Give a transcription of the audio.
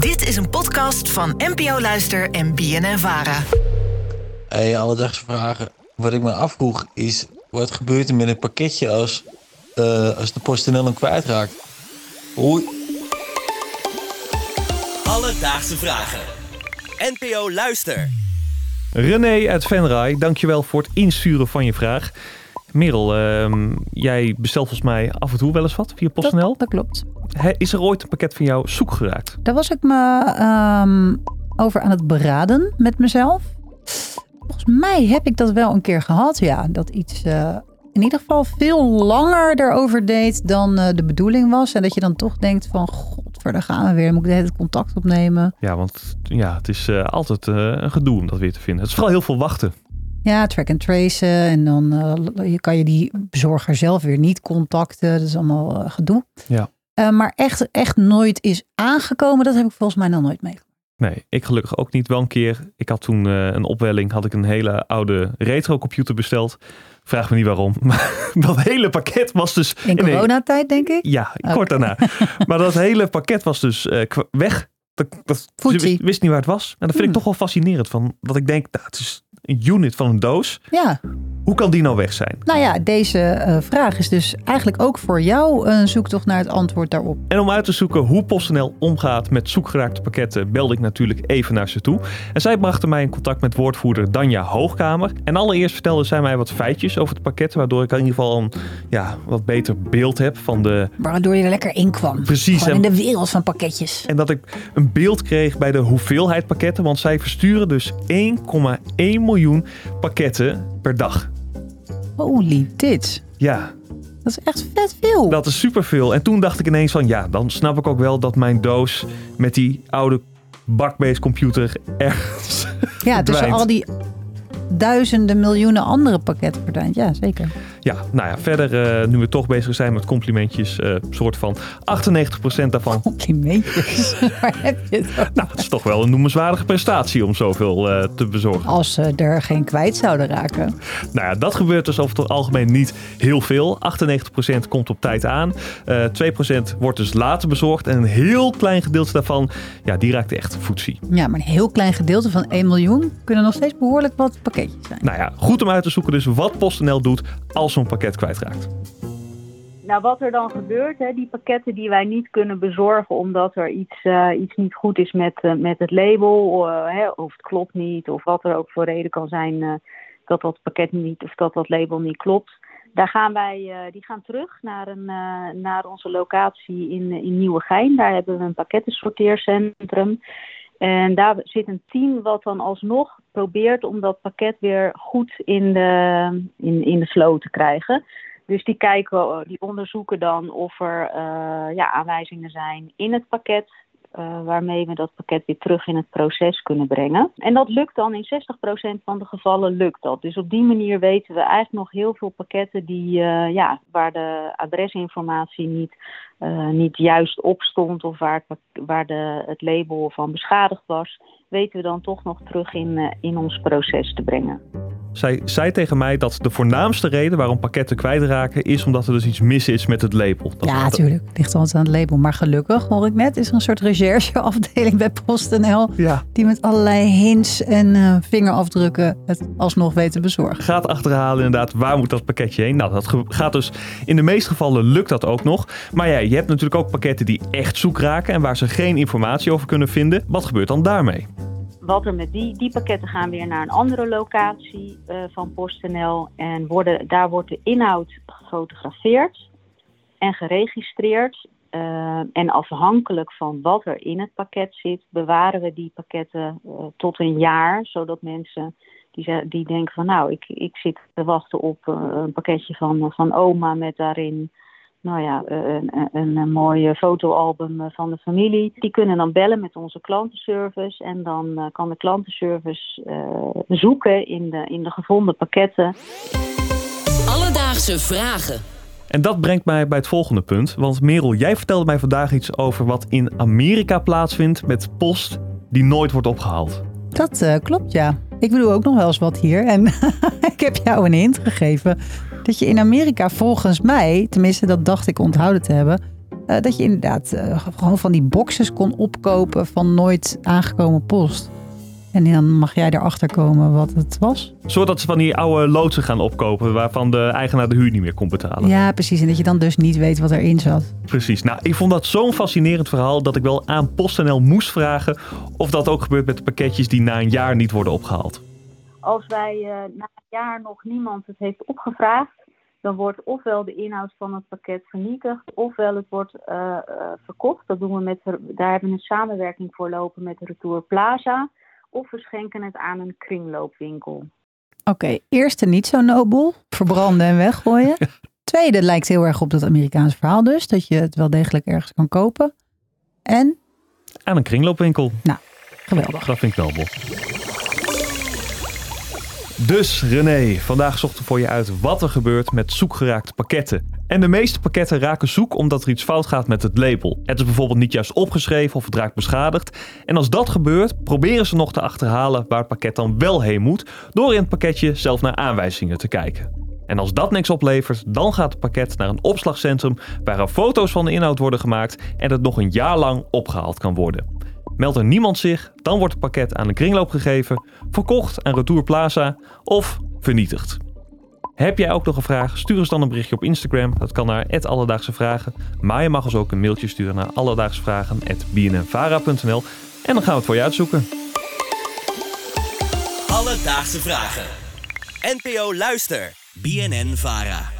Dit is een podcast van NPO Luister en BNN Vara. Hey, alledaagse vragen. Wat ik me afvroeg is, wat gebeurt er met een pakketje als, eh, als de PostNL hem kwijtraakt? Oei. Alledaagse vragen. NPO Luister. René uit Venray, dankjewel voor het insturen van je vraag. Merel, ehm, jij bestelt volgens mij af en toe wel eens wat via PostNL. Dat, dat klopt. Is er ooit een pakket van jou zoek geraakt? Daar was ik me ehm, over aan het beraden met mezelf. Volgens mij heb ik dat wel een keer gehad, ja. Dat iets eh, in ieder geval veel langer erover deed dan eh, de bedoeling was. En dat je dan toch denkt van, god, daar gaan we weer. Moet ik de hele tijd contact opnemen? Ja, want ja, het is eh, altijd een gedoe om dat weer te vinden. Het is vooral heel veel wachten. Ja, track and tracen. En dan eh, kan je die bezorger zelf weer niet contacten. Dat is allemaal eh, gedoe. Ja. Eh, maar echt, echt nooit is aangekomen. Dat heb ik volgens mij nog nooit meegemaakt. Nee, ik gelukkig ook niet. Wel een keer. Ik had toen een opwelling, had ik een hele oude retro computer besteld. Vraag me niet waarom. Maar dat hele pakket was dus... In coronatijd, denk ik. Ja, kort daarna. maar dat hele pakket was dus weg. Dat, dat, ze wist, wist niet waar het was. En dat vind ik Hmm. toch wel fascinerend. Van, dat ik denk, nou, het is een unit van een doos. Ja, Hoe kan die nou weg zijn? nou ja, deze eh, vraag is dus eigenlijk ook voor jou een zoektocht naar het antwoord daarop. En om uit te zoeken hoe PostNL omgaat met zoekgeraakte pakketten, belde ik natuurlijk even naar ze toe. En zij brachten mij in contact met woordvoerder Danja Hoogkamer. En allereerst vertelde zij mij wat feitjes over het pakket, waardoor ik in ieder geval een ja, wat beter beeld heb van de... Waardoor je er lekker in kwam. Precies, en- in de wereld van pakketjes. En dat ik een beeld kreeg bij de hoeveelheid pakketten, want zij versturen dus 1,1 miljoen pakketten per dag. Holy tits. Ja, Dat is echt vet veel. dat is superveel. En toen dacht ik ineens van, ja, dan snap ik ook wel dat mijn doos met die oude bakbeest computer ergens ja, tussen al die duizenden, miljoenen andere pakketten verdwijnt. Ja, zeker. Ja, nou ja, verder, eh, nu we toch bezig zijn met complimentjes, eh soort van 98% daarvan. Complimentjes. Waar heb je het over? Nou, het is toch wel een noemenswaardige prestatie om zoveel eh, te bezorgen. Als ze er geen kwijt zouden raken. Nou ja, dat gebeurt dus over het algemeen niet heel veel. 98% komt op tijd aan. Eh 2% wordt dus later bezorgd. En een heel klein gedeelte daarvan, ja, die raakt echt voetzie. Ja, maar een heel klein gedeelte van 1 miljoen kunnen nog steeds behoorlijk wat pakketjes zijn. Nou ja, goed om uit te zoeken dus wat PostNL doet als zo'n pakket kwijtraakt. Nou, wat er dan gebeurt, hè, die pakketten die wij niet kunnen bezorgen omdat er iets, eh, iets niet goed is met, eh, met het label, eh, hè, of het klopt niet, of wat er ook voor reden kan zijn dat dat pakket niet of dat dat label niet klopt. Daar gaan wij, die gaan terug naar, een, naar onze locatie in, in Nieuwegein. Daar hebben we een pakkettensorteercentrum. En daar zit een team wat dan alsnog probeert om dat pakket weer goed in de, in, in de flow te krijgen. Dus die kijken, die onderzoeken dan of er eh, ja, aanwijzingen zijn in het pakket. Eh, waarmee we dat pakket weer terug in het proces kunnen brengen. En dat lukt dan in 60% van de gevallen lukt dat. Dus op die manier weten we eigenlijk nog heel veel pakketten die, eh, ja, waar de adresinformatie niet, eh, niet juist op stond of waar, het, waar de, het label van beschadigd was, weten we dan toch nog terug in, in ons proces te brengen. Zij zei tegen mij dat de voornaamste reden waarom pakketten kwijtraken is omdat er dus iets mis is met het label. Dat- Ja, natuurlijk. Ligt altijd aan het label. Maar gelukkig, hoor ik net, is er een soort rechercheafdeling bij PostNL. Ja, Die met allerlei hints en eh, vingerafdrukken het alsnog weet te bezorgen. gaat achterhalen inderdaad waar moet dat pakketje heen. Nou, dat gaat dus in de meeste gevallen lukt dat ook nog. Maar ja, je hebt natuurlijk ook pakketten die echt zoek raken en waar ze geen informatie over kunnen vinden. Wat gebeurt dan daarmee? Wat er met die, die pakketten gaan weer naar een andere locatie eh, van PostNL. En worden, daar wordt de inhoud gefotografeerd en geregistreerd. Eh, en afhankelijk van wat er in het pakket zit, bewaren we die pakketten eh, tot een jaar. Zodat mensen die, die denken van nou, ik, ik zit te wachten op een pakketje van, van oma met daarin nou ja, eh, een, een, een, een mooi fotoalbum eh, van de familie. Die kunnen dan bellen met onze klantenservice. En dan eh, kan de klantenservice eh, zoeken in de, in de gevonden pakketten. Alledaagse vragen. En dat brengt mij bij het volgende punt. Want Merel, jij vertelde mij vandaag iets over wat in Amerika plaatsvindt met post die nooit wordt opgehaald. Dat eh, klopt, ja. Ik bedoel ook nog wel eens wat hier. En ik heb jou een hint gegeven dat je in Amerika volgens mij, tenminste dat dacht ik onthouden te hebben, eh, dat je inderdaad eh, gewoon van die boxes kon opkopen van nooit aangekomen post. En dan mag jij erachter komen wat het was. Zodat ze van die oude loodsen gaan opkopen waarvan de eigenaar de huur niet meer kon betalen. Ja, precies. En dat je dan dus niet weet wat erin zat. Precies. Nou, ik vond dat zo'n fascinerend verhaal dat ik wel aan PostNL moest vragen of dat ook gebeurt met de pakketjes die na een jaar niet worden opgehaald. Als wij eh, na een jaar nog niemand het heeft opgevraagd, dan wordt ofwel de inhoud van het pakket vernietigd, ofwel het wordt eh, eh, verkocht. Dat doen we met, daar hebben we een samenwerking voor lopen met Retour Plaza. Of we schenken het aan een kringloopwinkel. Oké, eerste niet zo nobel. Verbranden en weggooien. Tweede lijkt heel erg op dat Amerikaanse verhaal dus. Dat je het wel degelijk ergens kan kopen. En? Aan een kringloopwinkel. Nou, geweldig. Dat vind ik nobel. Dus René, vandaag zochten we voor je uit wat er gebeurt met zoekgeraakte pakketten. En de meeste pakketten raken zoek omdat er iets fout gaat met het label. Het is bijvoorbeeld niet juist opgeschreven of het raakt beschadigd. En als dat gebeurt, proberen ze nog te achterhalen waar het pakket dan wel heen moet, door in het pakketje zelf naar aanwijzingen te kijken. En als dat niks oplevert, dan gaat het pakket naar een opslagcentrum waar er foto's van de inhoud worden gemaakt en het nog een jaar lang opgehaald kan worden. Meldt er niemand zich, dan wordt het pakket aan de kringloop gegeven, verkocht aan Retour Plaza of vernietigd. Heb jij ook nog een vraag? Stuur ons dan een berichtje op Instagram. Dat kan naar Alledaagse Vragen. Maar je mag ons ook een mailtje sturen naar alledaagsvragen.bnnvara.nl en dan gaan we het voor je uitzoeken. Alledaagse Vragen. NPO Luister. BNN Vara.